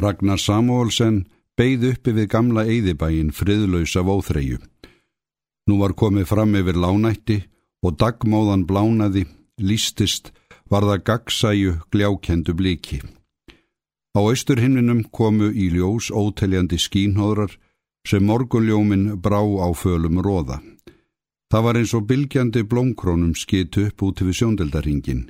Ragnar Samuelsen beigð uppi við gamla eyðibæin friðlausa vóþreyju. Nú var komið fram yfir lánætti og dagmóðan blánaði, lístist, var það gagsæju gljákendu bliki. Á austurhimninum komu í ljós óteljandi skínhóðrar sem morgunljómin brá á fölum róða. Það var eins og bylgjandi blómkrónum skitt upp út við sjóndeldaringin.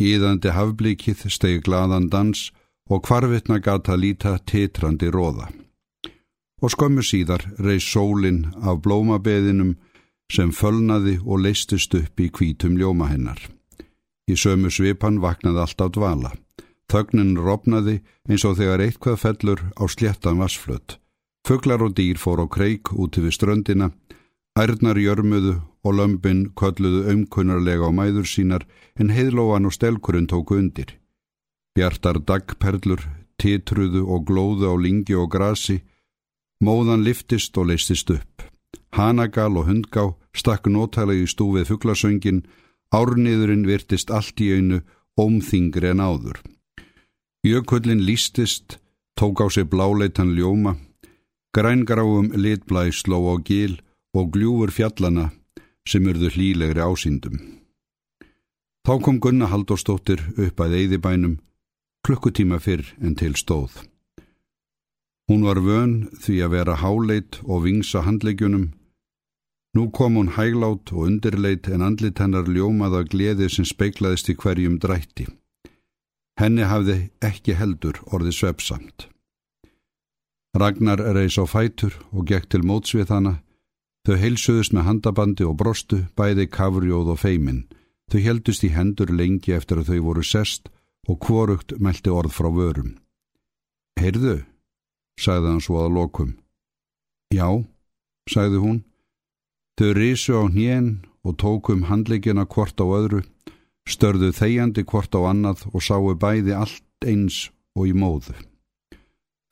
Íðandi hafblikið stegi gladan dans og hvarfitna gata líta titrandi róða. Og skömmu síðar reys sólinn af blómabeðinum sem fölnaði og leistist upp í kvítum ljóma hennar. Í sömu svipan vaknaði allt á dvala. Þögnin ropnaði eins og þegar eitthvað fellur á sléttan vassflött. Föglar og dýr fór á kreik úti við ströndina, ærnar jörmuðu og lömpin kölluðu umkunnarlega á mæður sínar en heiðlóan og stelkurinn tóku undir. Bjartar dagperlur, titruðu og glóðu á lingi og grasi, móðan liftist og leistist upp. Hanagal og hundgá stakk nótælega í stúfið fugglasöngin, árniðurinn virtist allt í einu ómþingri en áður. Jökullin lístist, tók á sig bláleitan ljóma, Grængráum litblæ sló á gil og gljúfur fjallana sem urðu hlílegri ásýndum. Þá kom Gunna Haldóstóttir upp að eyðibænum klukkutíma fyrr en til stóð. Hún var vön því að vera háleit og vingsa handlegjunum. Nú kom hún hæglát og undirleit en andlit hennar ljómaða gleði sem speiklaðist í hverjum drætti. Henni hafði ekki heldur orði svepsamt. Ragnar reys á fætur og gekk til mótsvið hana. Þau heilsuðust með handabandi og brostu, bæði kafrjóð og feimin. Þau heldust í hendur lengi eftir að þau voru sest og kvorugt meldi orð frá vörum. Heyrðu, sagði hann svo að lokum. Já, sagði hún. Þau risu á hnjén og tókum handleikina hvort á öðru, störðu þegjandi hvort á annað og sáu bæði allt eins og í móðu.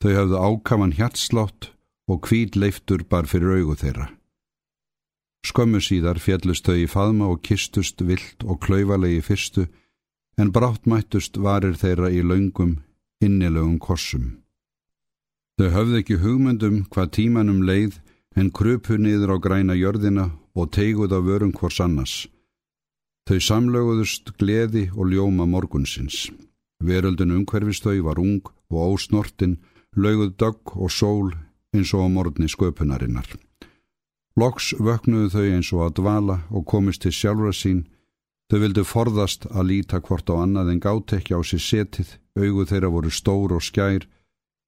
Þau hafðu ákaman hjartslátt og kvít leiftur bar fyrir augu þeirra. Skömmu síðar fjallust þau í faðma og kistust vilt og klauvalegi fyrstu en brátt mættust varir þeirra í laungum, innilögum kossum. Þau höfðu ekki hugmyndum hvað tímanum leið en krupu niður á græna jörðina og teiguð á vörum hvors annars. Þau samlöguðust gleði og ljóma morgunsins. Veröldun umhverfistöi var ung og ósnortin lauguð dögg og sól eins og á morgni sköpunarinnar. Loks vöknuðu þau eins og að dvala og komist til sjálfra sín. Þau vildu forðast að líta hvort á annað en gátt ekki á sér setið, augu þeirra voru stór og skær.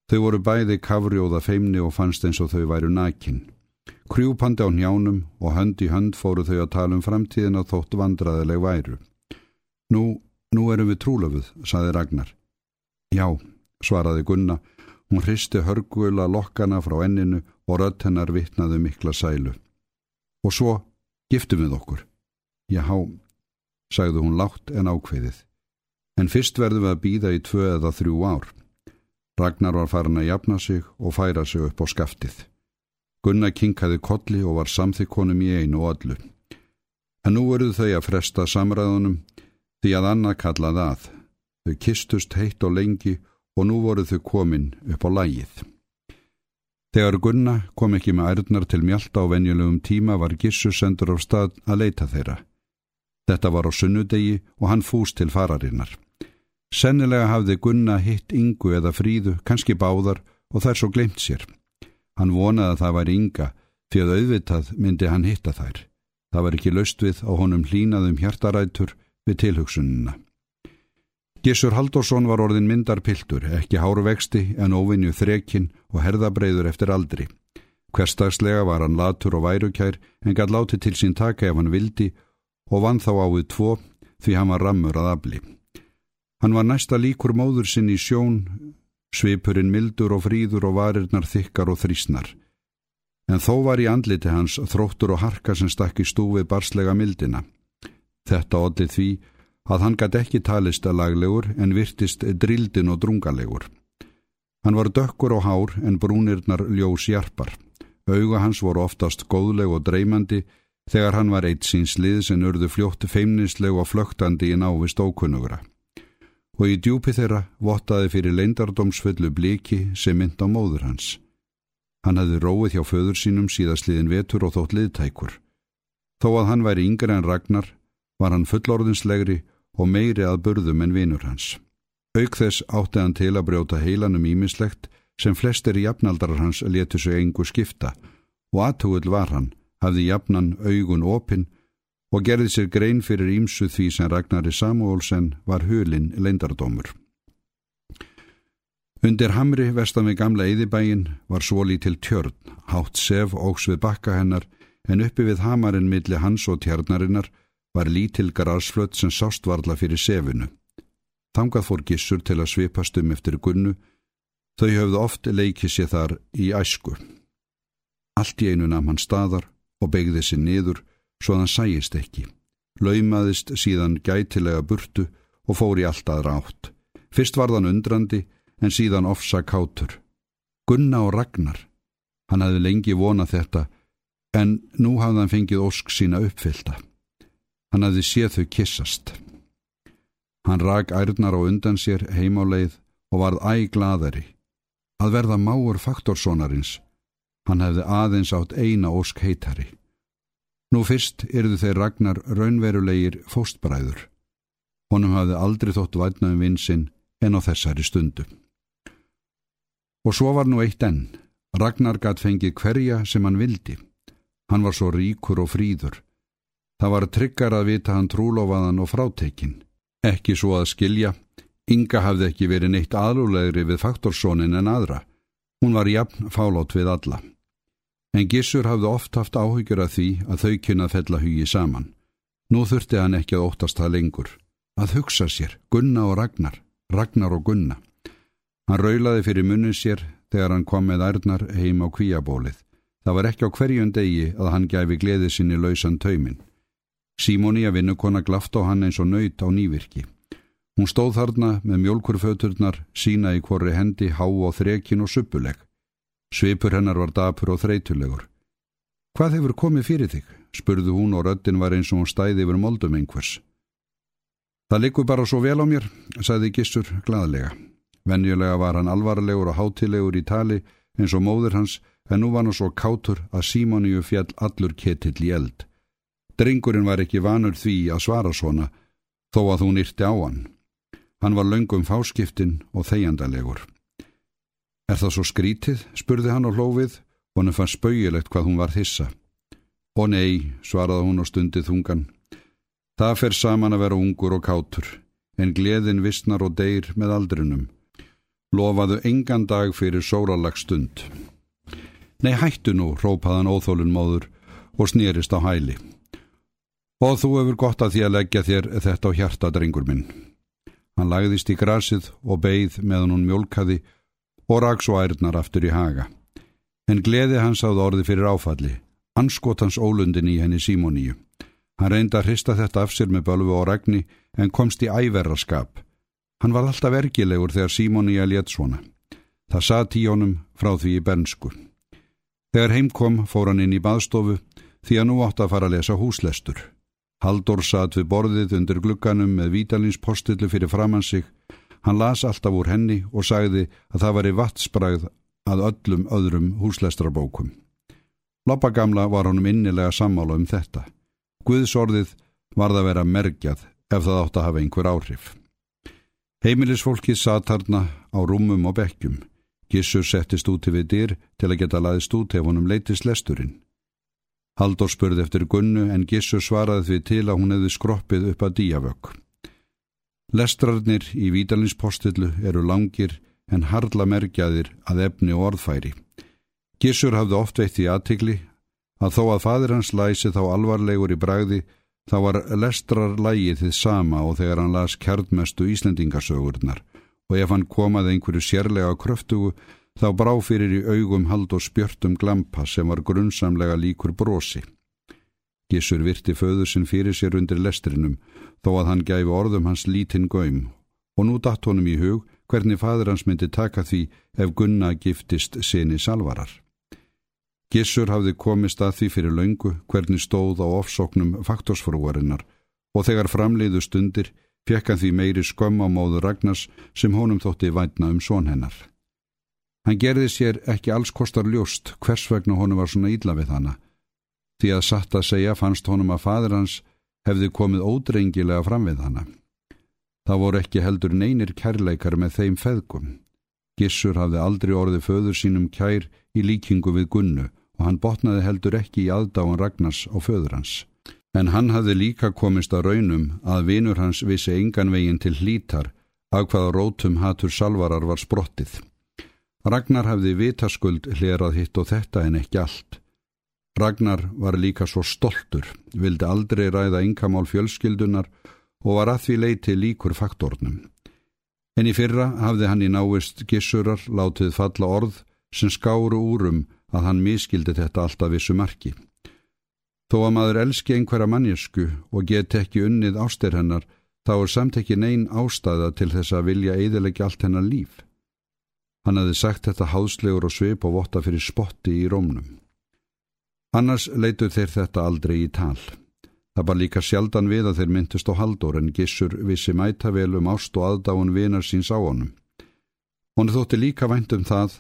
Þau voru bæði kafrjóða feimni og fannst eins og þau væru nækin. Krjúpandi á njánum og hönd í hönd fóru þau að tala um framtíðina þótt vandraðileg væru. Nú, nú erum við trúlöfuð, saði Ragnar. Já, svaraði Gunna Hún hristi hörguila lokkana frá enninu og rött hennar vittnaði mikla sælu. Og svo giftum við okkur. Jáhá, sagði hún látt en ákveðið. En fyrst verðum við að býða í tvö eða þrjú ár. Ragnar var farin að jafna sig og færa sig upp á skaftið. Gunnar kinkaði kolli og var samþykkonum í einu og öllu. En nú verðu þau að fresta samræðunum því að annað kallaði að. Þau kistust heitt og lengi og nú voru þau komin upp á lægið. Þegar Gunna kom ekki með ærnar til mjölda á venjulegum tíma var Gissu sendur á stað að leita þeirra. Þetta var á sunnudegi og hann fúst til fararinnar. Sennilega hafði Gunna hitt yngu eða fríðu, kannski báðar og þær svo glemt sér. Hann vonaði að það væri ynga því að auðvitað myndi hann hitta þær. Það var ekki laust við á honum hlínaðum hjartarætur við tilhugsununa. Gissur Haldursson var orðin myndarpiltur, ekki háruvexti en óvinju þrekinn og herðabreiður eftir aldri. Hverstagslega var hann latur og værukær en gæt láti til sín taka ef hann vildi og vann þá á við tvo því hann var rammur að afli. Hann var næsta líkur móður sinn í sjón, svipurinn mildur og fríður og varirnar þykkar og þrísnar. En þó var í andliti hans þróttur og harka sem stakk í stúfið barslega mildina. Þetta odlið því að hann gæti ekki talist að laglegur en virtist drildin og drungalegur. Hann var dökkur og hár en brúnirnar ljós hjarpar. Auga hans voru oftast góðleg og dreymandi þegar hann var eitt síns lið sem urðu fljótt feimnisleg og flögtandi í návist ókunnugra. og í djúpi þeirra vottaði fyrir leindardómsfullu bliki sem mynd á móður hans. Hann hefði róið hjá föður sínum síðastliðin vetur og þótt liðtækur. Þó að hann væri yngre en Ragnar var hann fullorðinslegri og meiri að burðum en vinur hans. Auk þess átti hann til að brjóta heilanum ímislegt sem flestir jafnaldrar hans letu sig engu skipta og aðtúil var hann, hafði jafnan augun opinn og gerði sér grein fyrir ímsu því sem Ragnari Samuelsen var hulinn leindardómur. Undir hamri vestan við gamla eðibægin var svo lítil tjörn, hátt sef ógs við bakka hennar en uppi við hamarinn milli hans og tjarnarinnar var lítil garasflött sem sást varla fyrir sefinu. Þangað fór gissur til að svipast um eftir gunnu, þau höfðu oft leikið sér þar í æsku. Allt í einu nam hann staðar og begði sér niður svo hann sæist ekki. Laumaðist síðan gætilega burtu og fór í allt aðra átt. Fyrst var þann undrandi en síðan ofsa kátur. Gunna og Ragnar. Hann hafði lengi vonað þetta en nú hafði hann fengið ósk sína uppfylta. Hann hafði séð þau kissast. Hann rak ærnar á undan sér heimáleið og varð æglaðari. Að verða máur faktorsonarins. Hann hefði aðeins átt eina ósk heitari. Nú fyrst yrðu þeir ragnar raunverulegir fóstbræður. Honum hafði aldrei þótt vætnaðum vinsinn en á þessari stundu. Og svo var nú eitt enn. Ragnar gatt fengið hverja sem hann vildi. Hann var svo ríkur og fríður. Það var tryggar að vita hann trúlofaðan og frátekinn. Ekki svo að skilja, Inga hafði ekki verið neitt aðlulegri við faktorsónin en aðra. Hún var jafn fálátt við alla. En Gissur hafði oft haft áhyggjur af því að þau kynnað fell að hugi saman. Nú þurfti hann ekki að óttast það lengur. Að hugsa sér, Gunna og Ragnar, Ragnar og Gunna. Hann raulaði fyrir munni sér þegar hann kom með ærnar heim á kvíabólið. Það var ekki á hverjum degi að hann gæfi gleði sinni lausan tauminn. Símóni að vinnukona glaft á hann eins og nöyt á nývirki. Hún stóð þarna með mjölkurföturnar, sína í korri hendi, há og þrekin og suppuleg. Svipur hennar var dapur og þreytulegur. Hvað hefur komið fyrir þig? spurðu hún og röttin var eins og hún stæði yfir moldum einhvers. Það likur bara svo vel á mér, sagði Gissur gladlega. Venjulega var hann alvarlegur og hátilegur í tali eins og móður hans, en nú var hann svo kátur að Símoníu fjall allur ketill í eld. Drengurinn var ekki vanur því að svara svona, þó að hún yrti á hann. Hann var laungum fáskiptin og þegjandalegur. Er það svo skrítið, spurði hann á hlófið, og hann fann spauilegt hvað hún var þissa. Ó nei, svaraði hún á stundið þungan. Það fer saman að vera ungur og kátur, en gleðin vissnar og deyr með aldrinum. Lofaðu engan dag fyrir sóralag stund. Nei, hættu nú, rópaðan óþólun móður og snýrist á hæli. Og þú hefur gott að því að leggja þér þetta á hjarta, drengur minn. Hann lagðist í grasið og beigð meðan hún mjólkaði og rak svo ærnar aftur í haga. En gleði hans áð orði fyrir áfalli, anskot hans ólundin í henni Símoníu. Hann reyndi að hrista þetta af sér með bölfu og regni en komst í æverraskap. Hann var alltaf vergilegur þegar Símoníu að létt svona. Það satt í honum frá því í bernsku. Þegar heimkom fór hann inn í baðstofu því að nú átt að fara að lesa húslestur. Haldur satt við borðið undir glugganum með vítalinspostullu fyrir framann sig. Hann las alltaf úr henni og sagði að það var í vatspræð að öllum öðrum húslestrabókum. Loppagamla var honum innilega sammála um þetta. Guðsorðið varð að vera mergjað ef það átt að hafa einhver áhrif. Heimilisfólkið satt harna á rúmum og bekkjum. Gissur settist úti við dyr til að geta laðist út ef honum leytist lesturinn. Haldur spurði eftir Gunnu en Gissur svaraði því til að hún hefði skroppið upp að díavökk. Lestrarnir í Vídalinspostillu eru langir en hardla merkjaðir að efni og orðfæri. Gissur hafði oft veitt í aðtikli að þó að fadir hans læsi þá alvarlegur í bræði þá var lestrarlægið þið sama og þegar hann las kjartmestu Íslendingasögurnar og ef hann komaði einhverju sérlega kröftugu Þá brá fyrir í augum hald og spjörtum glampa sem var grunnsamlega líkur brosi. Gissur virti föður sinn fyrir sér undir lestrinum þó að hann gæfi orðum hans lítinn göym og nú datt honum í hug hvernig fadur hans myndi taka því ef Gunna giftist sinni salvarar. Gissur hafði komist að því fyrir laungu hvernig stóð á ofsóknum faktorsfrúarinnar og þegar framleiðu stundir fekk hann því meiri skömm á móður Ragnars sem honum þótti vætna um són hennar. Hann gerði sér ekki alls kostar ljóst hvers vegna honum var svona ídla við hana, því að satt að segja fannst honum að fadur hans hefði komið ódrengilega fram við hana. Það voru ekki heldur neynir kærleikar með þeim feðgum. Gissur hafði aldrei orðið föður sínum kær í líkingu við Gunnu og hann botnaði heldur ekki í aðdáan Ragnars á föður hans. En hann hafði líka komist að raunum að vinur hans vissi engan veginn til hlítar af hvaða rótum hatur salvarar var sprottið. Ragnar hafði vitaskuld hlerað hitt og þetta en ekki allt. Ragnar var líka svo stoltur, vildi aldrei ræða yngamál fjölskyldunar og var að því leiti líkur faktornum. En í fyrra hafði hann í návist gissurar látið falla orð sem skáru úrum að hann miskildi þetta alltaf vissu marki. Þó að maður elski einhverja mannesku og get ekki unnið ástir hennar, þá er samt ekki neyn ástæða til þess að vilja eidilegja allt hennar líf. Hann hefði sagt þetta háslegur og sveip og votta fyrir spotti í rómnum. Annars leitu þeir þetta aldrei í tal. Það var líka sjaldan við að þeir myndist á haldur en gissur vissi mæta vel um ást og aðdáun vinar síns á honum. Hún þótti líka vænt um það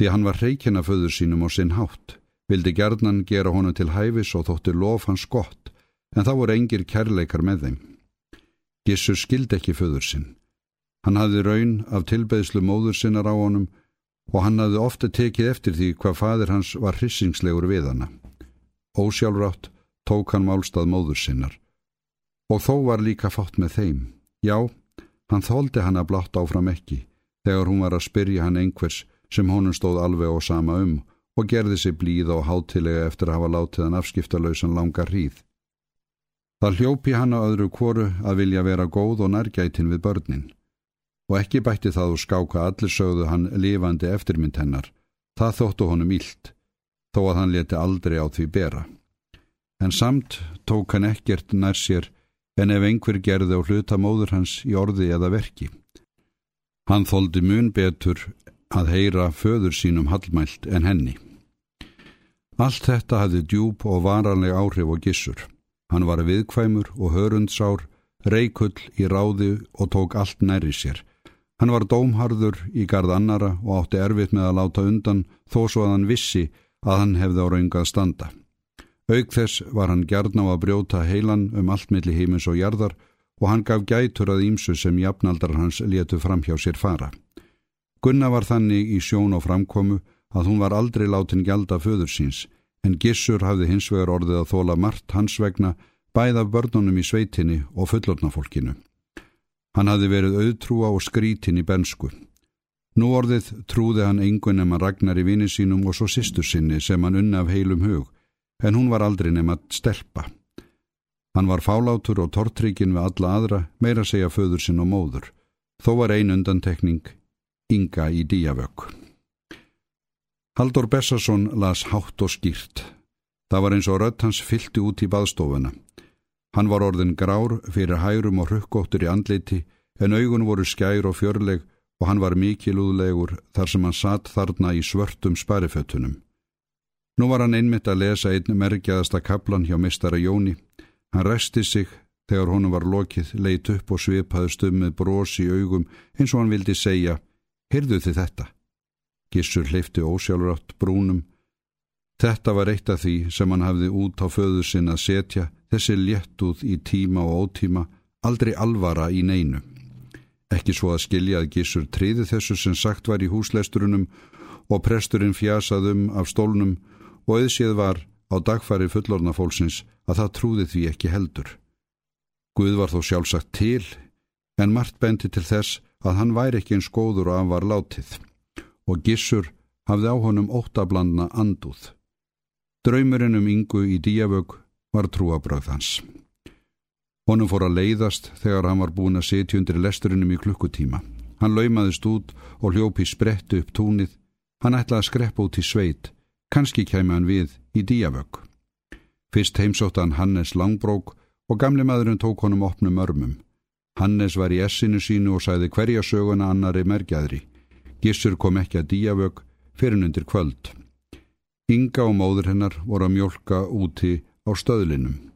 því hann var reykjana föður sínum á sinn hátt, vildi gerðnan gera honum til hæfis og þótti lof hans gott, en það voru engir kærleikar með þeim. Gissur skildi ekki föður sinn. Hann hafði raun af tilbeðslu móður sinnar á honum og hann hafði ofta tekið eftir því hvað fadir hans var hrissingslegur við hana. Ósjálfrátt tók hann málstað móður sinnar. Og þó var líka fátt með þeim. Já, hann þóldi hann að blátt áfram ekki, þegar hún var að spyrja hann einhvers sem honum stóð alveg og sama um og gerði sig blíð og hátilega eftir að hafa látið hann afskiptalausan langa hríð. Það hljópi hann á öðru kvoru að vilja vera góð og nærgætin við börnin og ekki bætti það og skáka allir sögðu hann lifandi eftirmynd hennar. Það þóttu honum ílt, þó að hann leti aldrei á því bera. En samt tók hann ekkert nær sér en ef einhver gerði á hluta móður hans í orði eða verki. Hann þóldi mun betur að heyra föður sínum hallmælt en henni. Allt þetta hafði djúb og varanleg áhrif og gissur. Hann var viðkvæmur og hörundsár, reikull í ráði og tók allt næri sér. Hann var dómharður í gard annara og átti erfitt með að láta undan þó svo að hann vissi að hann hefði á raungað standa. Auk þess var hann gjarn á að brjóta heilan um allt milli heimins og jarðar og hann gaf gætur að ímsu sem jafnaldar hans letu fram hjá sér fara. Gunna var þannig í sjón og framkomu að hún var aldrei látin gjalda föður síns, en Gissur hafði hins vegar orðið að þóla margt hans vegna bæð af börnunum í sveitinni og fullornafólkinu. Hann hafði verið auðtrúa og skrítin í bensku. Nú orðið trúði hann engun nema Ragnar í vini sínum og svo sýstur sinni sem hann unna af heilum hug, en hún var aldrei nema stelpa. Hann var fálátur og tortrykin við alla aðra, meira segja föður sinn og móður. Þó var ein undantekning, Inga í díavökk. Haldur Bessarsson las hátt og skýrt. Það var eins og rött hans fylti út í baðstofuna. Hann var orðin grár fyrir hærum og rukkóttur í andliti en augun voru skær og fjörleg og hann var mikilúðlegur þar sem hann satt þarna í svörtum sparifötunum. Nú var hann einmitt að lesa einn merkjaðasta kaplan hjá mistara Jóni. Hann resti sig þegar honum var lokið, leitt upp og svipaði stummið bros í augum eins og hann vildi segja Heyrðu þið þetta? Gissur hleyfti ósjálfrátt brúnum. Þetta var eitt af því sem hann hafði út á föðu sinn að setja, þessi léttúð í tíma og ótíma, aldrei alvara í neinu. Ekki svo að skilja að Gissur triði þessu sem sagt var í húsleisturunum og presturinn fjasaðum af stólnum og auðsið var á dagfæri fullornafólksins að það trúði því ekki heldur. Guð var þó sjálfsagt til, en margt bendi til þess að hann væri ekki eins góður og hann var látið og Gissur hafði á honum óttablandna anduð. Draumurinn um yngu í díavög var trúabröð hans. Honum fór að leiðast þegar hann var búin að setja undir lesturinnum í klukkutíma. Hann laumaðist út og hljópi sprettu upp túnið. Hann ætlaði að skreppa út í sveit. Kanski kæmi hann við í díavög. Fyrst heimsótt hann Hannes Langbrók og gamli maðurinn tók honum opnum örmum. Hannes var í essinu sínu og sæði hverja söguna annari merkjaðri. Gissur kom ekki að díavög fyrir undir kvöld. Inga og móður hennar voru að mjölka úti á stöðlinum.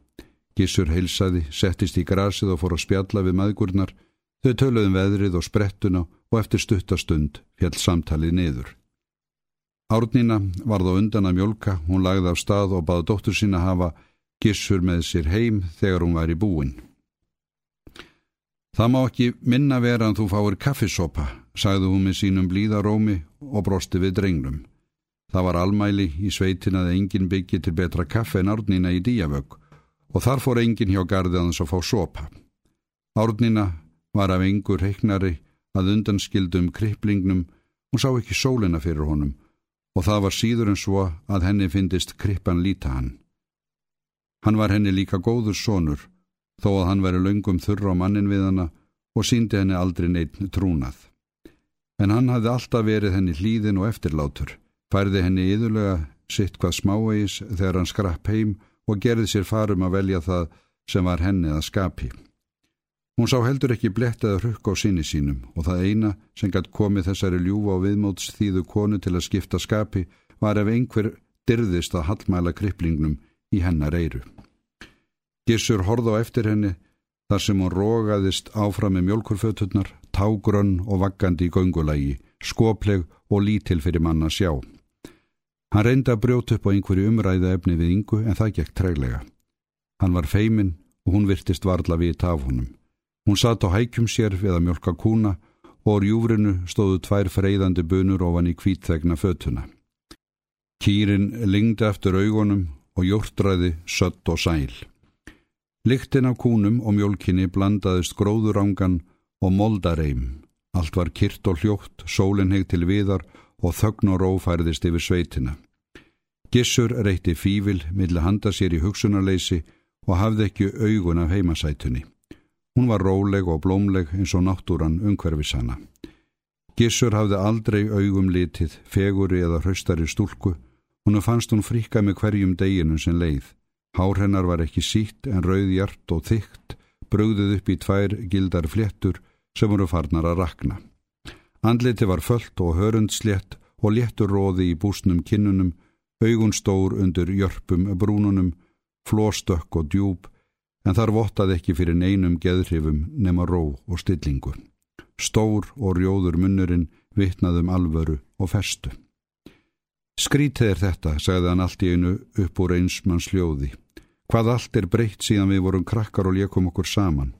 Gissur heilsaði, settist í grasið og fór að spjalla við maðgurnar. Þau töluðum veðrið og sprettuna og eftir stuttastund fjall samtalið niður. Árnina var þó undan að mjölka, hún lagði af stað og baði dóttur sína hafa Gissur með sér heim þegar hún var í búin. Það má ekki minna vera að þú fáir kaffisopa, sagði hún með sínum blíðarómi og brosti við drengnum. Það var almæli í sveitin að enginn byggi til betra kaffe en árnina í díavögg og þar fór enginn hjá gardiðans að fá sopa. Árnina var af engur heiknari að undanskildum kripplingnum og sá ekki sólina fyrir honum og það var síður en svo að henni fyndist krippan líta hann. Hann var henni líka góður sonur þó að hann veri löngum þurra á mannin við hana og síndi henni aldrei neitt trúnað. En hann hafði alltaf verið henni hlýðin og eftirlátur, færði henni yðurlega sitt hvað smáeis þegar hann skrapp heim og gerði sér farum að velja það sem var henni að skapi. Hún sá heldur ekki blettaði hrukk á sinni sínum og það eina sem gætt komið þessari ljúfa og viðmóts þýðu konu til að skipta skapi var ef einhver dyrðist að hallmæla kripplingnum í hennar eiru. Gissur horð á eftir henni þar sem hún rógaðist áfram með mjölkurföturnar, tágrönn og vaggandi í göngulagi, skopleg og lítil fyrir manna sjá. Hann reyndi að brjóta upp á einhverju umræða efni við yngu en það gekk treglega. Hann var feimin og hún virtist varla við taf honum. Hún satt á hækjum sér við að mjölka kúna og úr júfrinu stóðu tvær freyðandi bunur ofan í kvítvegna fötuna. Kýrin lingdi eftir augunum og jórtræði sött og sæl. Liktin af kúnum og mjölkinni blandaðist gróðurangan og moldareim. Allt var kyrt og hljótt, sólinn heg til viðar og þögn og rófærðist yfir sveitina. Gissur reytti fívil, milli handa sér í hugsunarleysi og hafði ekki augun af heimasætunni. Hún var róleg og blómleg eins og náttúran umhverfisana. Gissur hafði aldrei augum litið, feguri eða hraustari stúlku, hún fannst hún fríka með hverjum deginu sem leið. Hár hennar var ekki sítt en rauðjart og þygt, brugðuð upp í tvær gildar fléttur sem voru farnar að rakna. Andliti var föllt og hörundslétt og léttur róði í búsnum kinnunum, augun stór undir jörpum brúnunum, flóstökk og djúb, en þar vottaði ekki fyrir neinum geðhrifum nema ró og stillingu. Stór og rjóður munnurinn vitnaðum alvöru og festu. Skrítið er þetta, sagði hann allt í einu upp úr einsmanns hljóði. Hvað allt er breytt síðan við vorum krakkar og lékum okkur saman.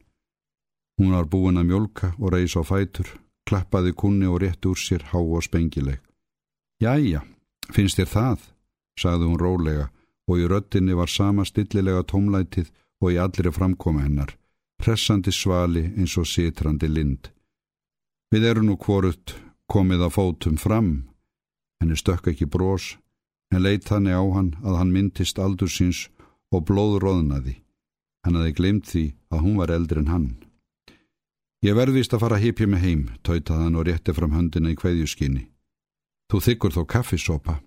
Hún var búin að mjölka og reys á fætur, klappaði kunni og rétt úr sér há og spengileg. Jæja, finnst þér það? Sagði hún rólega og í röttinni var sama stillilega tómlætið og í allri framkoma hennar, pressandi svali eins og sitrandi lind. Við erum nú hvorut komið að fótum fram, henni stökk ekki brós, en leitt þannig á hann að hann myndist aldur síns og blóð róðnaði. Hann aði glemt því að hún var eldri en hann. Ég verðist að fara að hipja mig heim, tautað hann og rétti fram höndina í kveðjuskinni. Þú þykkur þó kaffisopa.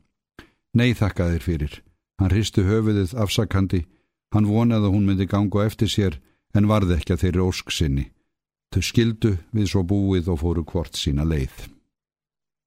Nei, þakka þér fyrir. Hann hristu höfuðið afsakandi. Hann vonaði að hún myndi ganga eftir sér en varði ekki að þeirri ósk sinni. Þau skildu við svo búið og fóru hvort sína leið.